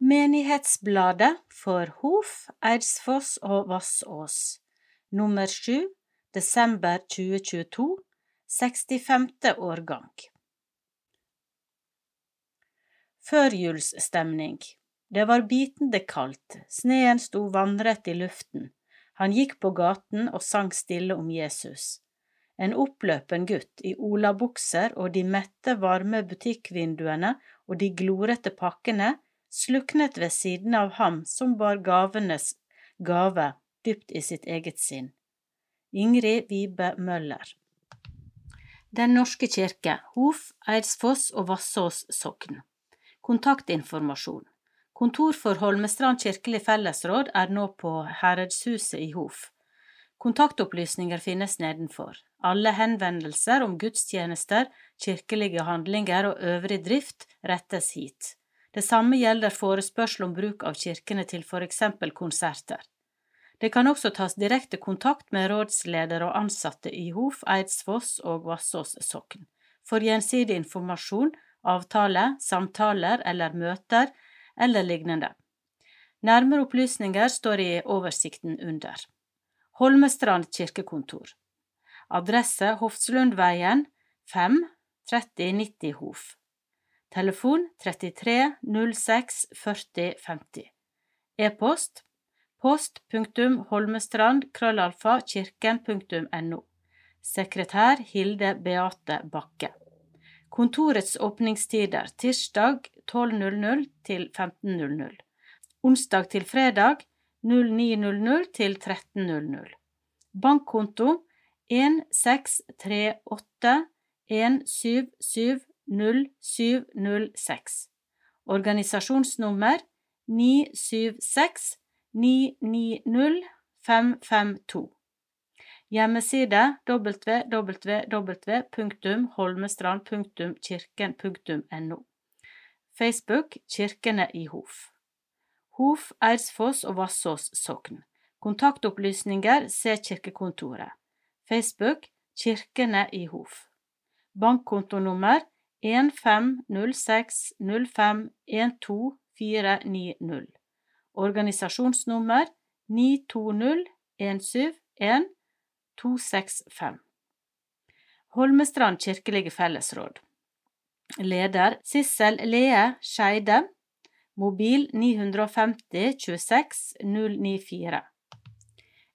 Menighetsbladet for Hof, Eidsfoss og Vassås, nummer 7, desember 2022, 65. årgang. Førjulsstemning Det var bitende kaldt, sneen sto vannrett i luften, han gikk på gaten og sang stille om Jesus. En oppløpen gutt i olabukser og de mette, varme butikkvinduene og de glorete pakkene sluknet ved siden av ham som bar gavenes gave dypt i sitt eget sinn. Ingrid Vibe Møller Den norske kirke, Hof, Eidsfoss og Vassås sokn Kontaktinformasjon Kontor for Holmestrand kirkelig fellesråd er nå på Herredshuset i Hof. Kontaktopplysninger finnes nedenfor. Alle henvendelser om gudstjenester, kirkelige handlinger og øvrig drift rettes hit. Det samme gjelder forespørsel om bruk av kirkene til for eksempel konserter. Det kan også tas direkte kontakt med rådsleder og ansatte i Hof, Eidsfoss og Vassås sokn. For gjensidig informasjon, avtale, samtaler eller møter eller lignende. Nærmere opplysninger står i oversikten under. Holmestrand kirkekontor. Adresse Hofslundveien 5 30 90 Hof. Telefon 33 06 40 50. E-post post.holmestrand.krøllalfa.kirken.no. krøllalfa kirken.no. Sekretær Hilde Beate Bakke. Kontorets åpningstider tirsdag 12.00 til 15.00. Onsdag til fredag 09.00 til 13.00. Bankkonto 1638 177 0706. Organisasjonsnummer 976 990 552. Hjemmeside www.holmestrand.kirken.no. Facebook Kirkene i Hof. Hof, Eidsfoss og Vassås sokn. Kontaktopplysninger se kirkekontoret. Facebook Kirkene i Hof. Bankkontonummer 150605124090. Organisasjonsnummer 920171 Holmestrand kirkelige fellesråd. Leder Sissel Lee Skeide. Mobil 950 26 094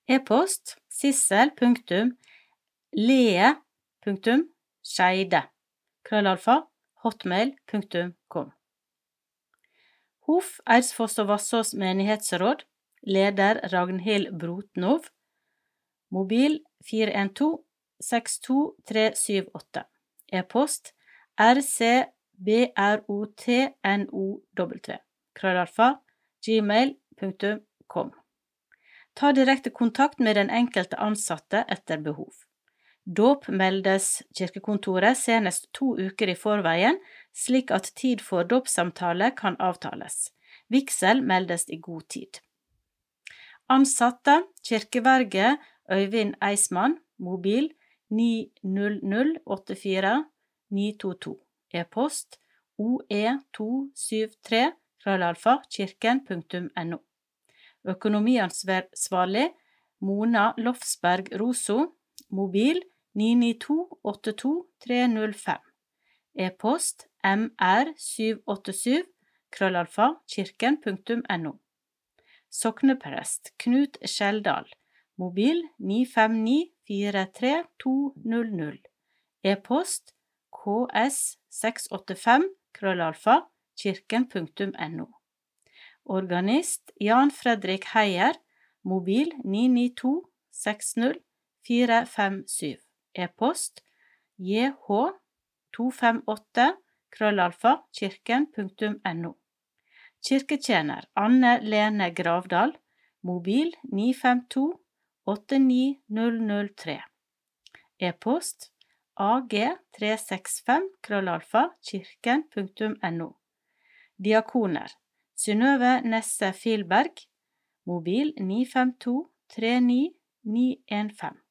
E-post sissel.lee.skeide krøllalfa, hotmail.com. Hof, Eidsfoss og Vassås menighetsråd, leder Ragnhild Brotnov, mobil 412 62378, e-post rcbrotnow, krøllalfa, gmail.com. Ta direkte kontakt med den enkelte ansatte etter behov. Dåp meldes kirkekontoret senest to uker i forveien, slik at tid for dåpssamtale kan avtales. Vigsel meldes i god tid. Ansatte kirkeverge Øyvind Eismann, mobil 90084 922, e-post oe273 krøllalfa kirken.no. Økonomiansvarlig Mona Lofsberg Roso, mobil 99282 E-post mr787 krøllalfa kirken.no. Sokneprest Knut Skjeldal. Mobil 95943 E-post ks685 krøllalfa kirken.no. Organist Jan Fredrik Heier. Mobil 992 60 457 e-post jh258 krøllalfa kirken.no. Kirketjener Anne Lene Gravdal, mobil 952 89003. E-post ag365 krøllalfa kirken.no. Diakoner Synnøve Nesse Filberg, mobil 952 39 915.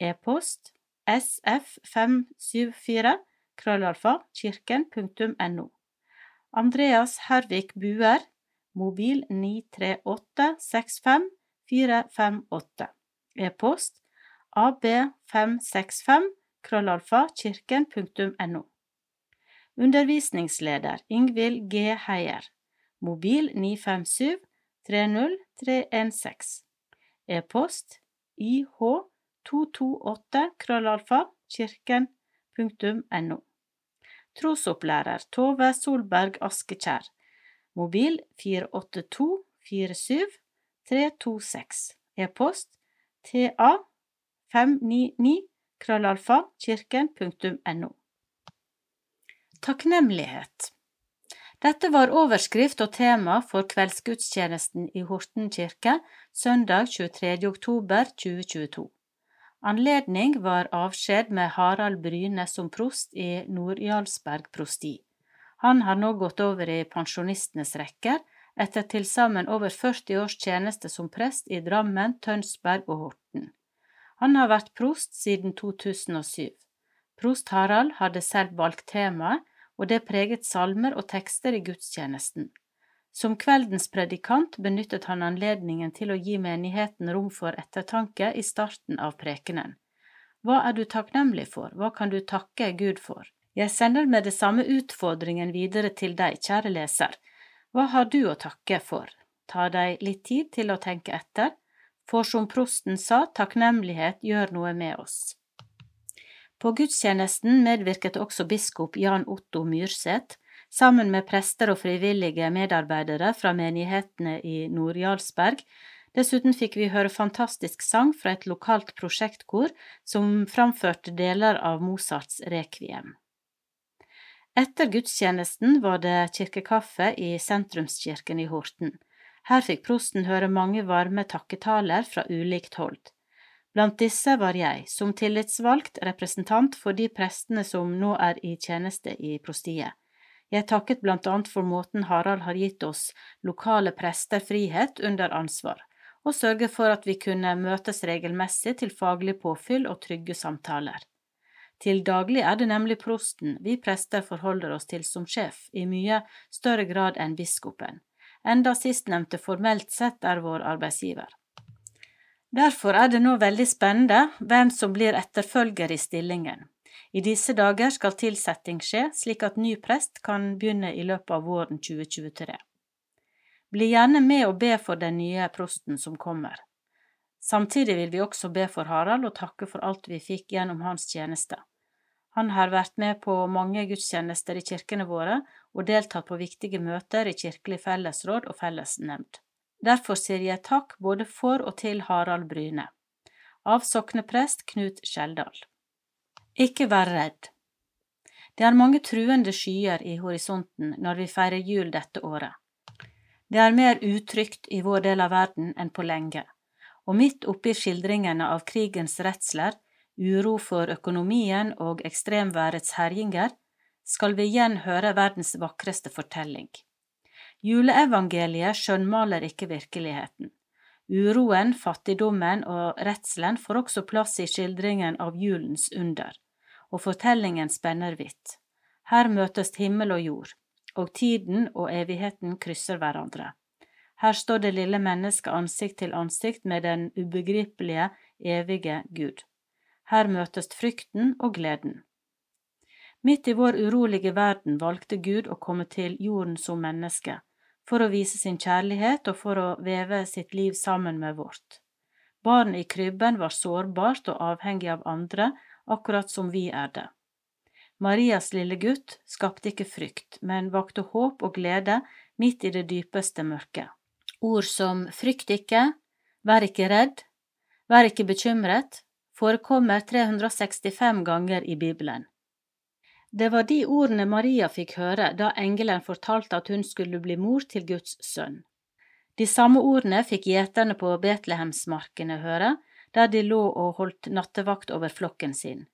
E-post sf574 krøllalfa kirken.no. Andreas Hervik Buer, mobil 938 65 458. E-post ab565 krøllalfa kirken.no. Undervisningsleder Ingvild G. Heier. Mobil 957 30316. E-post ih228 krøllalfa kirken.no. Trosopplærer Tove Solberg Askekjær. Mobil 482 47 326. E-post ta 599 krøllalfa kirken.no. Takknemlighet Dette var overskrift og tema for kveldsgudstjenesten i Horten kirke søndag 23. oktober 2022. Anledning var avskjed med Harald Bryne som prost i Nord-Jarlsberg prosti. Han har nå gått over i pensjonistenes rekker, etter til sammen over 40 års tjeneste som prest i Drammen, Tønsberg og Horten. Han har vært prost siden 2007. Prost Harald hadde selv valgt temaet, og det preget salmer og tekster i gudstjenesten. Som kveldens predikant benyttet han anledningen til å gi menigheten rom for ettertanke i starten av prekenen. Hva er du takknemlig for, hva kan du takke Gud for? Jeg sender med det samme utfordringen videre til deg, kjære leser. Hva har du å takke for? Ta deg litt tid til å tenke etter, for som prosten sa, takknemlighet gjør noe med oss. På gudstjenesten medvirket også biskop Jan Otto Myrseth, sammen med prester og frivillige medarbeidere fra menighetene i Nord-Jarlsberg. Dessuten fikk vi høre fantastisk sang fra et lokalt prosjektkor som framførte deler av Mozarts rekviem. Etter gudstjenesten var det kirkekaffe i sentrumskirken i Horten. Her fikk prosten høre mange varme takketaler fra ulikt hold. Blant disse var jeg, som tillitsvalgt representant for de prestene som nå er i tjeneste i prostiet. Jeg takket blant annet for måten Harald har gitt oss lokale prester frihet under ansvar, og sørget for at vi kunne møtes regelmessig til faglig påfyll og trygge samtaler. Til daglig er det nemlig prosten vi prester forholder oss til som sjef, i mye større grad enn biskopen, enda sistnevnte formelt sett er vår arbeidsgiver. Derfor er det nå veldig spennende hvem som blir etterfølger i stillingen. I disse dager skal tilsetting skje, slik at ny prest kan begynne i løpet av våren 2023. Bli gjerne med og be for den nye prosten som kommer. Samtidig vil vi også be for Harald og takke for alt vi fikk gjennom hans tjeneste. Han har vært med på mange gudstjenester i kirkene våre og deltatt på viktige møter i kirkelig fellesråd og fellesnemnd. Derfor sier jeg takk både for og til Harald Bryne. Av sokneprest Knut Skjeldal. Ikke vær redd. Det er mange truende skyer i horisonten når vi feirer jul dette året. Det er mer utrygt i vår del av verden enn på lenge, og midt oppi skildringene av krigens redsler, uro for økonomien og ekstremværets herjinger, skal vi igjen høre verdens vakreste fortelling. Juleevangeliet skjønnmaler ikke virkeligheten. Uroen, fattigdommen og redselen får også plass i skildringen av julens under, og fortellingen spenner vidt. Her møtes himmel og jord, og tiden og evigheten krysser hverandre. Her står det lille mennesket ansikt til ansikt med den ubegripelige, evige Gud. Her møtes frykten og gleden. Midt i vår urolige verden valgte Gud å komme til jorden som menneske for å vise sin kjærlighet og for å veve sitt liv sammen med vårt. Barnet i krybben var sårbart og avhengig av andre, akkurat som vi er det. Marias lille gutt skapte ikke frykt, men vakte håp og glede midt i det dypeste mørket. Ord som frykt ikke, vær ikke redd, vær ikke bekymret, forekommer 365 ganger i Bibelen. Det var de ordene Maria fikk høre da engelen fortalte at hun skulle bli mor til Guds sønn. De samme ordene fikk gjeterne på Betlehemsmarkene høre, der de lå og holdt nattevakt over flokken sin.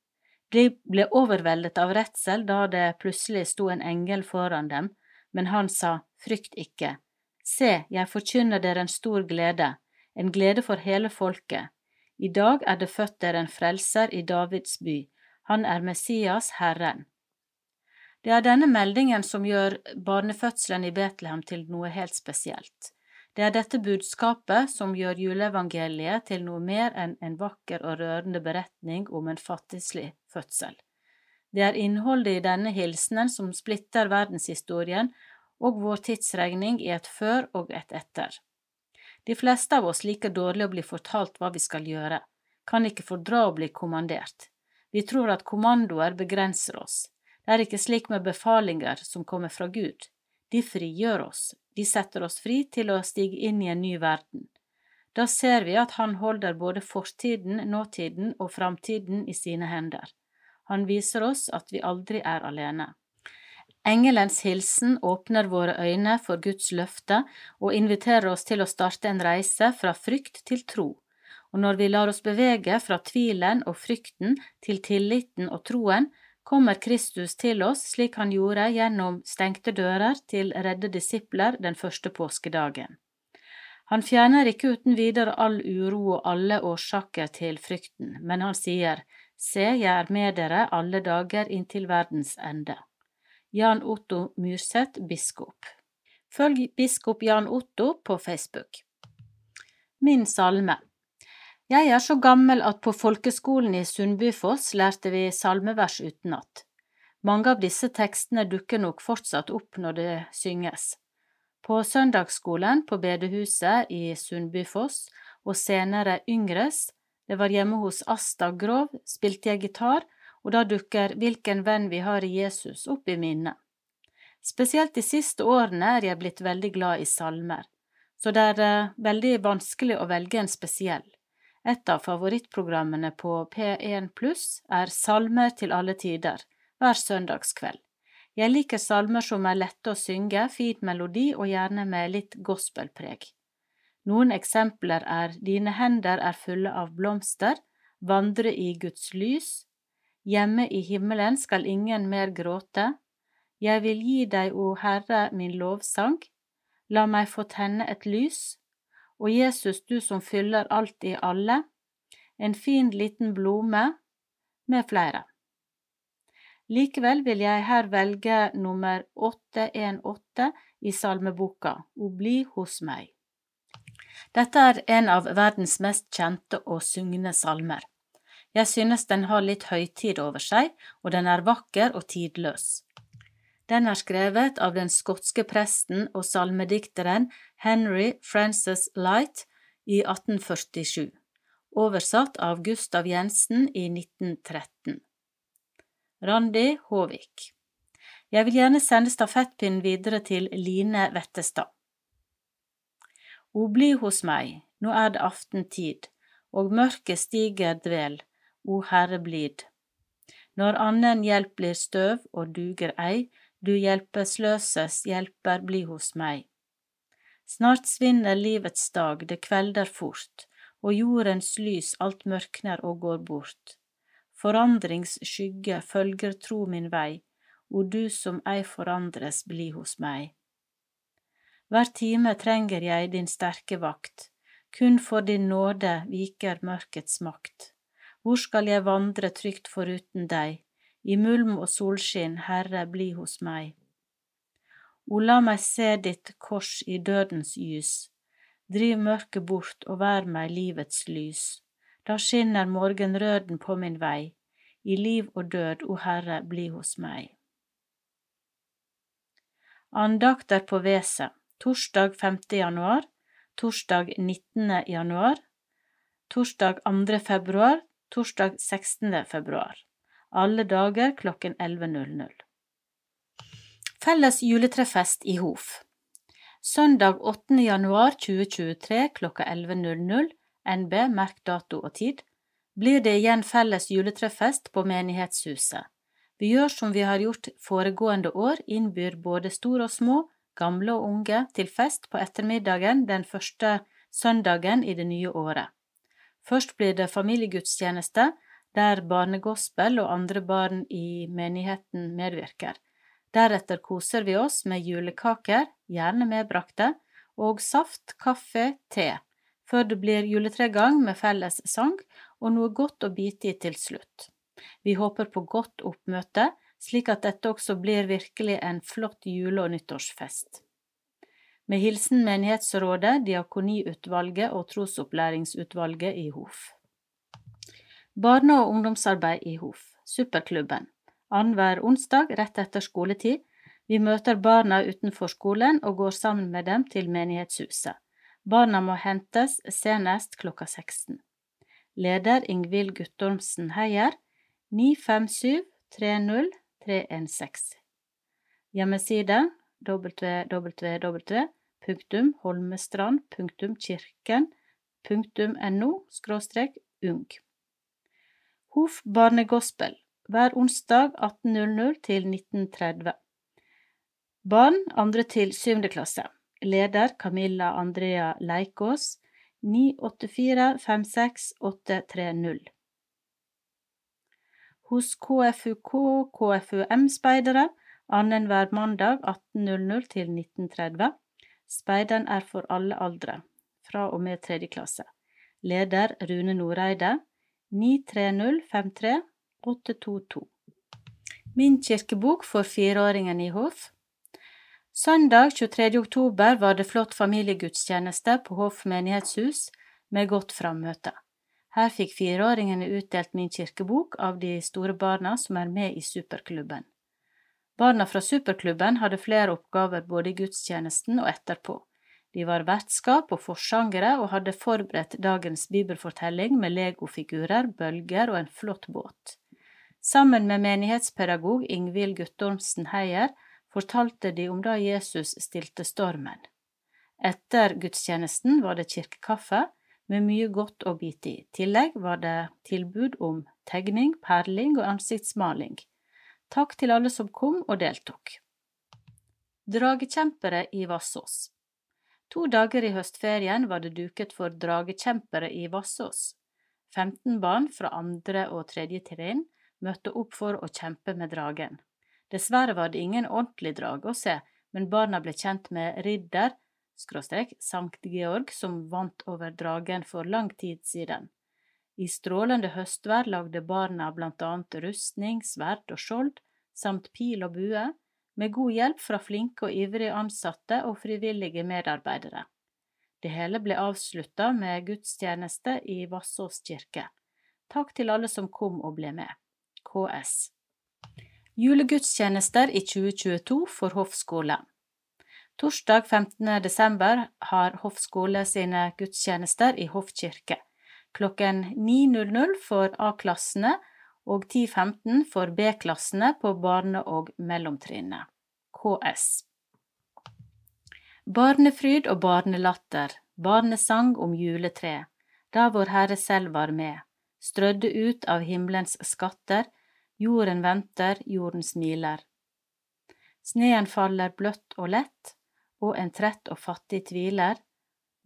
De ble overveldet av redsel da det plutselig sto en engel foran dem, men han sa, Frykt ikke. Se, jeg forkynner dere en stor glede, en glede for hele folket. I dag er det født dere en frelser i Davids by, han er Messias, Herren. Det er denne meldingen som gjør barnefødselen i Betlehem til noe helt spesielt. Det er dette budskapet som gjør juleevangeliet til noe mer enn en vakker og rørende beretning om en fattigslig fødsel. Det er innholdet i denne hilsenen som splitter verdenshistorien og vår tidsregning i et før og et etter. De fleste av oss liker dårlig å bli fortalt hva vi skal gjøre, kan ikke fordra å bli kommandert. Vi tror at kommandoer begrenser oss. Det er ikke slik med befalinger som kommer fra Gud. De frigjør oss, de setter oss fri til å stige inn i en ny verden. Da ser vi at Han holder både fortiden, nåtiden og framtiden i sine hender. Han viser oss at vi aldri er alene. Engelens hilsen åpner våre øyne for Guds løfte og inviterer oss til å starte en reise fra frykt til tro, og når vi lar oss bevege fra tvilen og frykten til tilliten og troen, kommer Kristus til oss slik han gjorde gjennom stengte dører til redde disipler den første påskedagen. Han fjerner ikke uten videre all uro og alle årsaker til frykten, men han sier, Se, jeg er med dere alle dager inntil verdens ende. Jan Otto Myrseth, biskop. Følg biskop Jan Otto på Facebook. Min salme Jeg er så gammel at på folkeskolen i Sundbyfoss lærte vi salmevers utenat. Mange av disse tekstene dukker nok fortsatt opp når det synges. På søndagsskolen på bedehuset i Sundbyfoss og senere Yngres, det var hjemme hos Asta Grov, spilte jeg gitar og da dukker Hvilken venn vi har i Jesus opp i minnet. Spesielt de siste årene er jeg blitt veldig glad i salmer, så det er uh, veldig vanskelig å velge en spesiell. Et av favorittprogrammene på P1 pluss er Salmer til alle tider, hver søndagskveld. Jeg liker salmer som er lette å synge, fin melodi og gjerne med litt gospelpreg. Noen eksempler er Dine hender er fulle av blomster, Vandre i Guds lys, Hjemme i himmelen skal ingen mer gråte. Jeg vil gi deg, o Herre, min lovsang. La meg få tenne et lys. Og Jesus, du som fyller alt i alle. En fin liten blome, med flere. Likevel vil jeg her velge nummer 818 i salmeboka, O bli hos meg. Dette er en av verdens mest kjente og sugne salmer. Jeg synes den har litt høytid over seg, og den er vakker og tidløs. Den er skrevet av den skotske presten og salmedikteren Henry Francis Light i 1847, oversatt av Gustav Jensen i 1913. Randi Håvik Jeg vil gjerne sende stafettpinnen videre til Line Vettestad. O bli hos meg, nå er det aftentid, og mørket stiger dvel, o Herre blid. Når annen hjelp blir støv og duger ei, du hjelpeløses hjelper bli hos meg. Snart svinner livets dag, det kvelder fort, og jordens lys alt mørkner og går bort. Forandrings skygge følger tro min vei, og du som ei forandres, bli hos meg. Hver time trenger jeg din sterke vakt, kun for din nåde viker mørkets makt. Hvor skal jeg vandre trygt foruten deg? I mulm og solskinn, Herre, bli hos meg. O, la meg se ditt kors i dødens lys. Driv mørket bort og vær meg livets lys. Da skinner morgenrøden på min vei. I liv og død, o Herre, bli hos meg. Andakter på Veset Torsdag 5. januar Torsdag 19. januar Torsdag 2. februar torsdag 16. februar. Alle dager klokken 11.00. Felles juletrefest i Hof. Søndag 8. januar 2023 klokka 11.00, NB, merk dato og tid, blir det igjen felles juletrefest på menighetshuset. Vi gjør som vi har gjort foregående år, innbyr både store og små, gamle og unge, til fest på ettermiddagen den første søndagen i det nye året. Først blir det familiegudstjeneste, der barnegospel og andre barn i menigheten medvirker. Deretter koser vi oss med julekaker, gjerne medbrakte, og saft, kaffe, te, før det blir juletregang med felles sang og noe godt å bite i til slutt. Vi håper på godt oppmøte, slik at dette også blir virkelig en flott jule- og nyttårsfest. Med hilsen Menighetsrådet, Diakoniutvalget og Trosopplæringsutvalget i HOF. Barne- og ungdomsarbeid i HOF. Superklubben. Annenhver onsdag rett etter skoletid. Vi møter barna utenfor skolen og går sammen med dem til menighetshuset. Barna må hentes senest klokka 16. Leder Ingvild Guttormsen Heier 957 30 316. Hjemmeside www.holmestrand.kirken.no ung. Hof barnegospel hver onsdag 18.00 til 19.30. Barn andre til syvende klasse. Leder Camilla Andrea Leikås 984 56 830. Hos KFUK KFUM-speidere annenhver mandag 18.00 til 19.30. Speideren er for alle aldre, fra og med tredje klasse. Leder Rune Noreide 93053 822. Min kirkebok for fireåringen i Hof. Søndag 23. oktober var det flott familiegudstjeneste på Hof menighetshus med godt frammøte. Her fikk fireåringene utdelt min kirkebok av de store barna som er med i superklubben. Barna fra superklubben hadde flere oppgaver både i gudstjenesten og etterpå. De var vertskap og forsangere og hadde forberedt dagens bibelfortelling med legofigurer, bølger og en flott båt. Sammen med menighetspedagog Ingvild Guttormsen Heier fortalte de om da Jesus stilte stormen. Etter gudstjenesten var det kirkekaffe med mye godt å bite i. I tillegg var det tilbud om tegning, perling og ansiktsmaling. Takk til alle som kom og deltok. Dragekjempere i Vassås To dager i høstferien var det duket for dragekjempere i Vassås. 15 barn fra andre og tredje trinn møtte opp for å kjempe med dragen. Dessverre var det ingen ordentlig drage å se, men barna ble kjent med ridder, skråstrek, Sankt Georg, som vant over dragen for lang tid siden. I strålende høstvær lagde barna blant annet rustning, sverd og skjold, samt pil og bue, med god hjelp fra flinke og ivrige ansatte og frivillige medarbeidere. Det hele ble avslutta med gudstjeneste i Vassås kirke. Takk til alle som kom og ble med. KS. Julegudstjenester i 2022 for Hoff skole. Torsdag 15. desember har Hoff skole sine gudstjenester i Hoff kirke. Klokken 9.00 for A-klassene og 10-15 for B-klassene på barne- og mellomtrinnet. KS. Barnefryd og barnelatter, barnesang om juletre, da Vår Herre selv var med strødde ut av himmelens skatter, jorden venter, jorden smiler. Sneen faller bløtt og lett, og en trett og fattig tviler,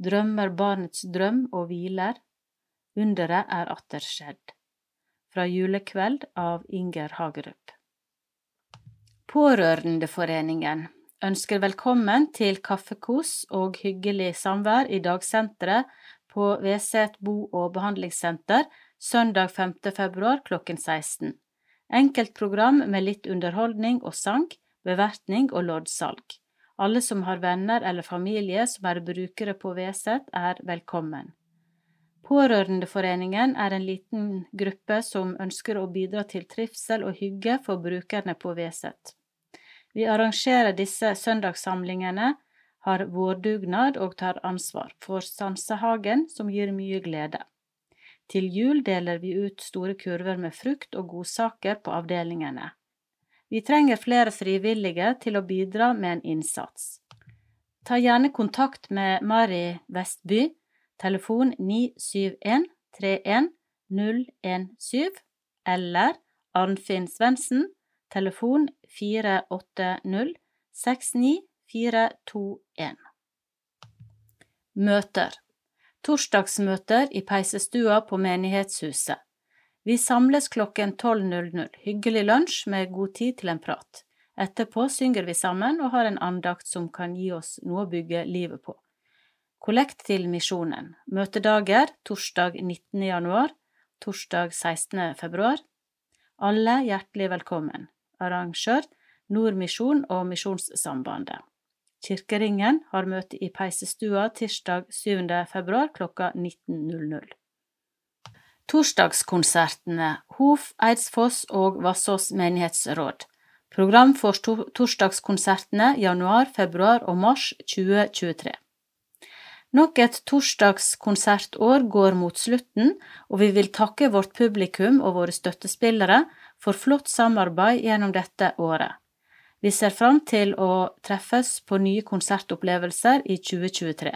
drømmer barnets drøm og hviler, underet er atter skjedd. Fra julekveld av Inger Hagerup. Pårørendeforeningen ønsker velkommen til kaffekos og hyggelig samvær i dagsenteret på Veset bo- og behandlingssenter søndag 5. februar klokken 16. Enkeltprogram med litt underholdning og sang, bevertning og loddsalg. Alle som har venner eller familie som er brukere på Veset, er velkommen. Pårørendeforeningen er en liten gruppe som ønsker å bidra til trivsel og hygge for brukerne på Veset. Vi arrangerer disse søndagssamlingene, har vårdugnad og tar ansvar for Sansehagen, som gir mye glede. Til jul deler vi ut store kurver med frukt og godsaker på avdelingene. Vi trenger flere frivillige til å bidra med en innsats. Ta gjerne kontakt med Mari Vestby, telefon 971 31 017, eller Arnfinn Svendsen, telefon 480 69 421. Møter Torsdagsmøter i peisestua på menighetshuset. Vi samles klokken 12.00, hyggelig lunsj med god tid til en prat. Etterpå synger vi sammen og har en andakt som kan gi oss noe å bygge livet på. Kollekt til misjonen. Møtedager torsdag 19. januar, torsdag 16. februar. Alle hjertelig velkommen. arrangør Nordmisjon og Misjonssambandet. Kirkeringen har møte i Peisestua tirsdag 7. februar klokka 19.00. Torsdagskonsertene Hof, Eidsfoss og Vassås menighetsråd. Program for torsdagskonsertene januar, februar og mars 2023. Nok et torsdagskonsertår går mot slutten, og vi vil takke vårt publikum og våre støttespillere for flott samarbeid gjennom dette året. Vi ser fram til å treffes på nye konsertopplevelser i 2023.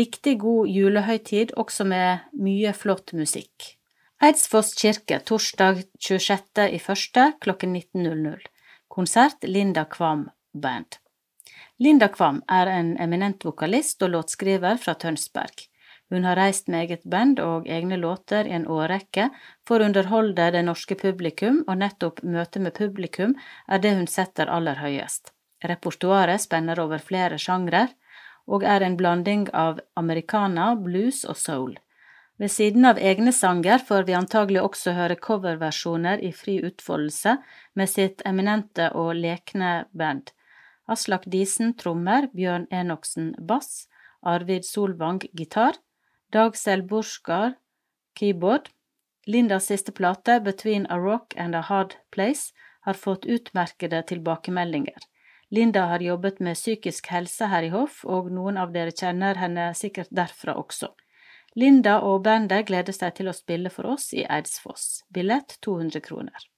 Riktig god julehøytid også med mye flott musikk. Eidsfoss kirke torsdag 26. i klokken 19.00. Konsert Linda Kvam Band. Linda Kvam er en eminent vokalist og låtskriver fra Tønsberg. Hun har reist med eget band og egne låter i en årrekke for å underholde det norske publikum, og nettopp møtet med publikum er det hun setter aller høyest. Repertoaret spenner over flere sjangre, og er en blanding av americana, blues og soul. Ved siden av egne sanger får vi antagelig også høre coverversjoner i fri utfoldelse med sitt eminente og lekne band. Aslak Disen trommer, Bjørn Enoksen bass, Arvid Solvang gitar, Dag Selborskar keyboard. Lindas siste plate, Between a Rock and a Hard Place, har fått utmerkede tilbakemeldinger. Linda har jobbet med psykisk helse her i hoff, og noen av dere kjenner henne sikkert derfra også. Linda og bandet gleder seg til å spille for oss i Eidsfoss. Billett 200 kroner.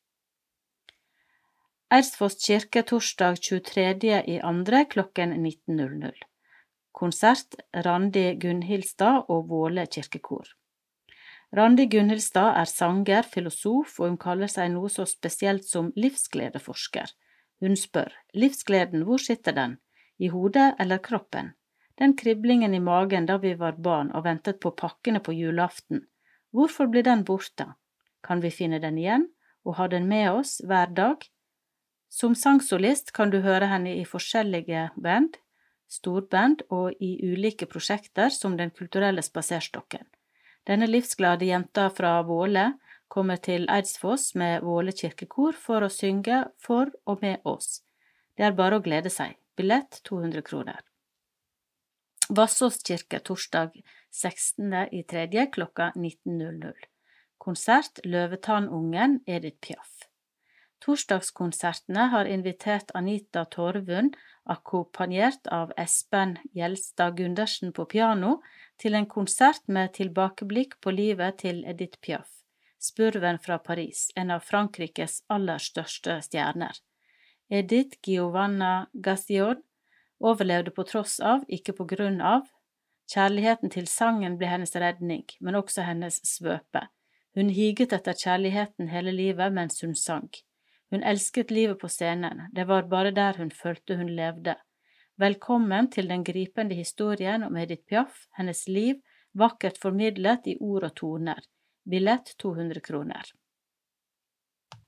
Eidsfoss kirke torsdag 23. i andre klokken 19.00. Konsert Randi Gunhildstad og Våle kirkekor. Randi Gunhildstad er sanger, filosof, og hun kaller seg noe så spesielt som livsgledeforsker. Hun spør, livsgleden, hvor sitter den, i hodet eller kroppen? Den kriblingen i magen da vi var barn og ventet på pakkene på julaften, hvorfor blir den borte? Kan vi finne den igjen og ha den med oss hver dag? Som sangsolist kan du høre henne i forskjellige band, storband og i ulike prosjekter som Den kulturelle spaserstokken. Denne livsglade jenta fra Våle kommer til Eidsfoss med Våle kirkekor for å synge for og med oss. Det er bare å glede seg. Billett 200 kroner. Vassås kirke torsdag 16. i klokka 19.00. Konsert Løvetannungen Edith Piaf. Torsdagskonsertene har invitert Anita Torvund, akkompagnert av Espen Gjelstad Gundersen på piano, til en konsert med tilbakeblikk på livet til Edith Piaf, spurven fra Paris, en av Frankrikes aller største stjerner. Edith Giovanna Gassiod overlevde på tross av, ikke på grunn av. Kjærligheten til sangen ble hennes redning, men også hennes svøpe. Hun higet etter kjærligheten hele livet mens hun sang. Hun elsket livet på scenen, det var bare der hun følte hun levde. Velkommen til den gripende historien om Edith Piaf, hennes liv, vakkert formidlet i ord og toner. Billett 200 kroner.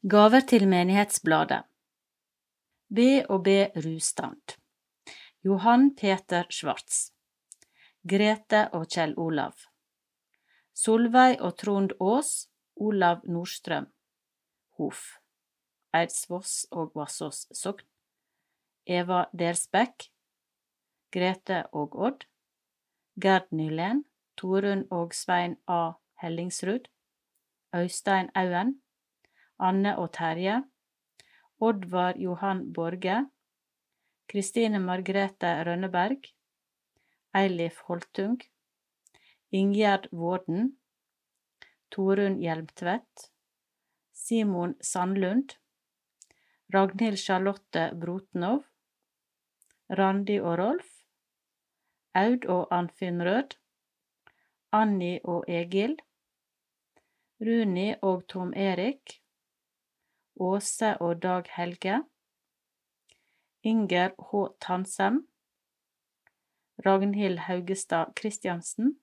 Gaver til Menighetsbladet B og B Rustand Johan Peter Schwartz Grete og Kjell Olav Solveig og Trond Aas Olav Nordstrøm Hof Eidsvoss og Vassås sogn, Eva Delsbekk, Grete og Odd, Gerd Nylén, Torunn og Svein A. Hellingsrud, Øystein Auen, Anne og Terje, Oddvar Johan Borge, Kristine Margrethe Rønneberg, Eilif Holtung, Ingjerd Vården, Torunn Hjelmtvedt, Simon Sandlund, Ragnhild Charlotte Brotnov, Randi og Rolf, Aud og Anfinn Rød, Anni og Egil, Runi og Tom Erik, Åse og Dag Helge, Inger H. Tansem, Ragnhild Haugestad Christiansen,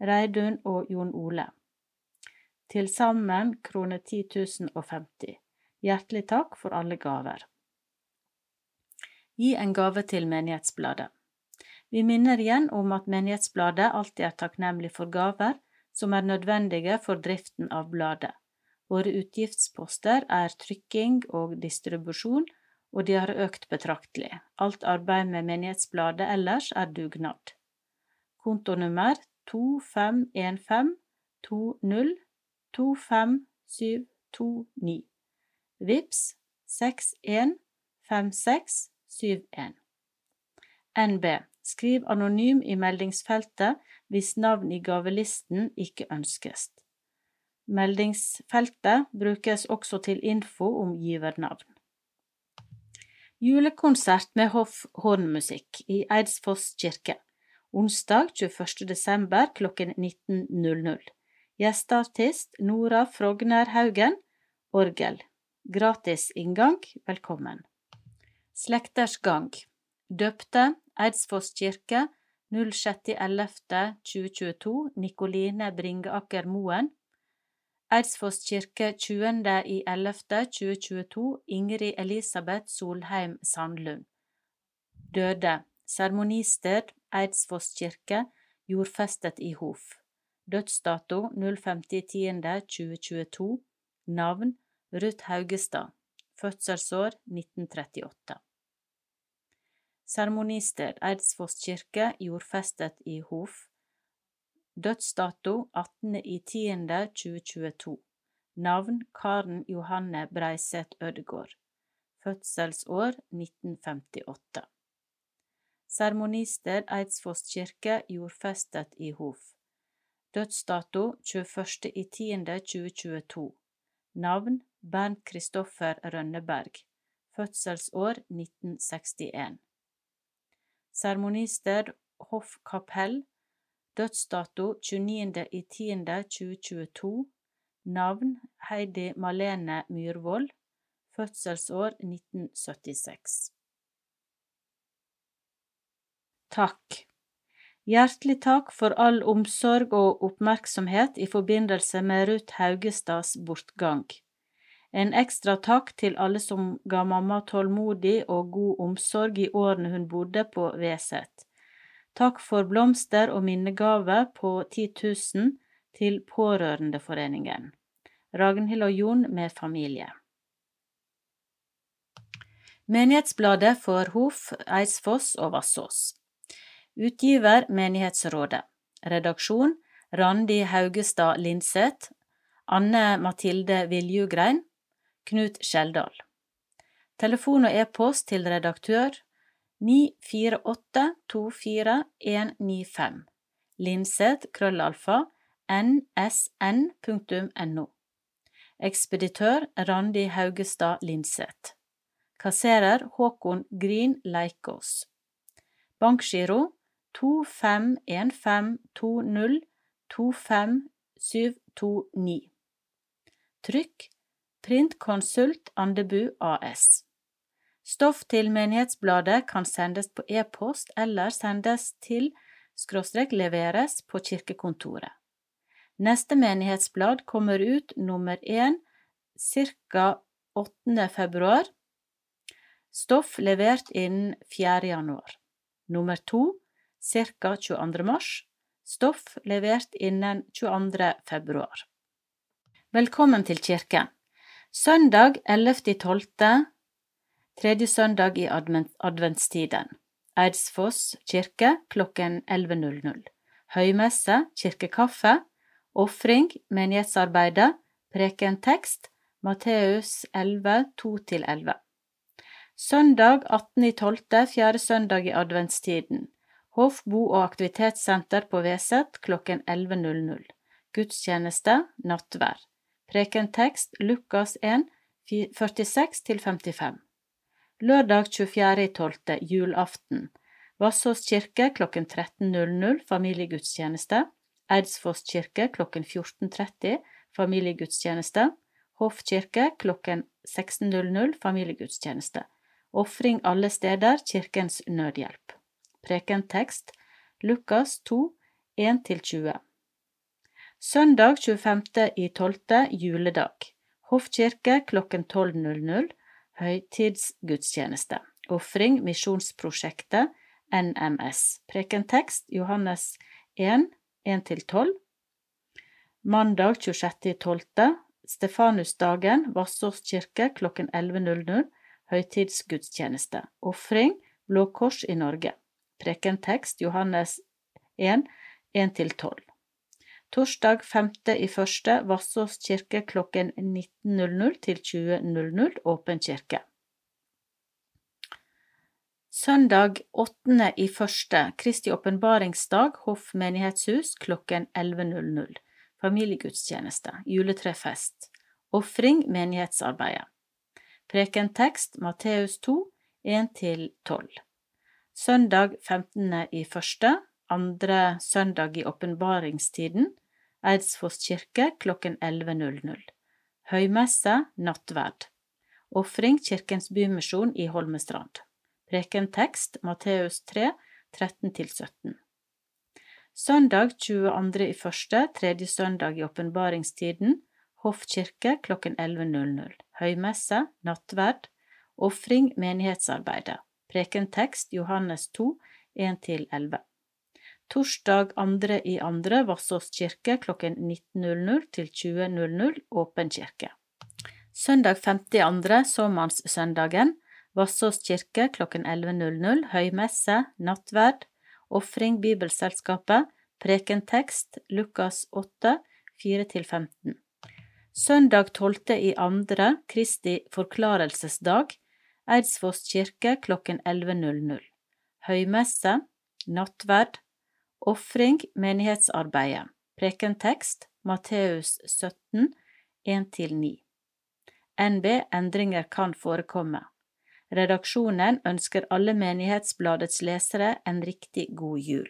Reidun og Jon Ole. Til sammen krone 10 050. Hjertelig takk for alle gaver. Gi en gave til Menighetsbladet. Vi minner igjen om at Menighetsbladet alltid er takknemlig for gaver som er nødvendige for driften av bladet, Våre utgiftsposter er trykking og distribusjon, og de har økt betraktelig. Alt arbeid med Menighetsbladet ellers er dugnad. Kontonummer 251520255729. Vips 615671. NB. Skriv anonym i meldingsfeltet hvis navn i gavelisten ikke ønskes. Meldingsfeltet brukes også til info om givernavn. Julekonsert med Hoff hornmusikk i Eidsfoss kirke. Onsdag 21. desember klokken 19.00. Gjesteartist Nora Frogner Haugen. Orgel. Gratis inngang. Velkommen. Slekters gang. Døpte Eidsfoss kirke 06.11.2022 Nikoline Bringaker Moen Eidsfoss kirke 20.11.2022 Ingrid Elisabeth Solheim Sandlund Døde Seremonisted Eidsfoss kirke Jordfestet i Hof Dødsdato 05.10.2022 Navn Ruth Haugestad Fødselsår 1938 Sermonister Eidsfoss kirke Jordfestet i Hof. Dødsdato 18.10.2022 Navn Karen Johanne Breiseth Ødegård. Fødselsår 1958 Sermonister Eidsfoss kirke Jordfestet i Hof. Dødsdato 21.10.2022 Navn Bernt Kristoffer Rønneberg Fødselsår 1961 Seremonisted Hoff Kapell Dødsdato 29.10.2022 Navn Heidi Malene Myrvold Fødselsår 1976 Takk. Hjertelig takk for all omsorg og oppmerksomhet i forbindelse med Ruth Haugestads bortgang. En ekstra takk til alle som ga mamma tålmodig og god omsorg i årene hun bodde på Veset. Takk for blomster og minnegave på 10 000 til Pårørendeforeningen. Ragnhild og Jon med familie. Menighetsbladet for Hof, Eidsfoss og Vassås. Utgiver Menighetsrådet. Redaksjon Randi Haugestad Lindseth. Anne Mathilde Viljugrein. Knut Skjeldal. Telefon og e-post til redaktør 94824195 Linset, krøllalfa nsn.no. Ekspeditør Randi Haugestad Linseth. Kasserer Håkon Grin Leikås. Bankgiro 251520255729. Trykk Printkonsult Andebu AS. Stoff til Menighetsbladet kan sendes på e-post eller sendes til skråstrek leveres på kirkekontoret. Neste menighetsblad kommer ut nummer én ca. 8. februar. Stoff levert innen 4. januar. Nummer to ca. 22. mars. Stoff levert innen 22. februar. Velkommen til kirken. Søndag 11.12. Tredje søndag i adventstiden. Eidsfoss kirke klokken 11.00. Høymesse, kirkekaffe. Ofring, menighetsarbeidet. Prekentekst, Matteus 11, 2–11. Søndag 18.12., fjerde søndag i adventstiden. Hoff bo- og aktivitetssenter på Veset klokken 11.00. Gudstjeneste, nattvær. Prekentekst, Lukas 1, 46–55. Lørdag 24.12., julaften. Vassås kirke klokken 13.00 familiegudstjeneste. Eidsfoss kirke klokken 14.30 familiegudstjeneste. Hoff kirke klokken 16.00 familiegudstjeneste. Ofring alle steder Kirkens Nødhjelp. Prekentekst Lukas 2, 1–20 Søndag 25.12. juledag. Hoffkirke klokken 12.00 høytidsgudstjeneste. Ofring Misjonsprosjektet NMS. Prekentekst Johannes 1, 1–12. Mandag 26.12. Stefanusdagen, Vassås kirke klokken 11.00, høytidsgudstjeneste. Ofring, Blå Kors i Norge. Prekentekst Johannes 1, 1-12. Torsdag 5. i første, Vassås kirke klokken 19.00 til 20.00, åpen kirke. Søndag 8. i første, Kristi åpenbaringsdag, Hoff menighetshus klokken 11.00. Familiegudstjeneste, juletrefest. Ofring, menighetsarbeidet. Prekentekst Matteus 2, 1-12. Søndag 15. andre søndag i åpenbaringstiden, Eidsfoss kirke klokken 11.00. Høymesse, nattverd. Ofring Kirkens Bymisjon i Holmestrand. Prekentekst Matteus 3, 13–17. Søndag 22. i første, tredje søndag i åpenbaringstiden, Hoff kirke klokken 11.00. Høymesse, nattverd, ofring, menighetsarbeidet. Prekentekst Johannes 2, 1–11. Torsdag 2. i andre, Vassås kirke klokken 19.00 til 20.00, åpen kirke. Søndag 5. i andre, såmannssøndagen, Vassås kirke klokken 11.00 høymesse, nattverd, ofring Bibelselskapet, prekentekst Lukas 8, 4–15. Søndag 12. i andre, Kristi forklarelsesdag, Eidsvoss kirke klokken 11.00. Høymesse, nattverd, ofring menighetsarbeidet, prekentekst Matteus 17, 1–9. NB endringer kan forekomme. Redaksjonen ønsker alle Menighetsbladets lesere en riktig god jul.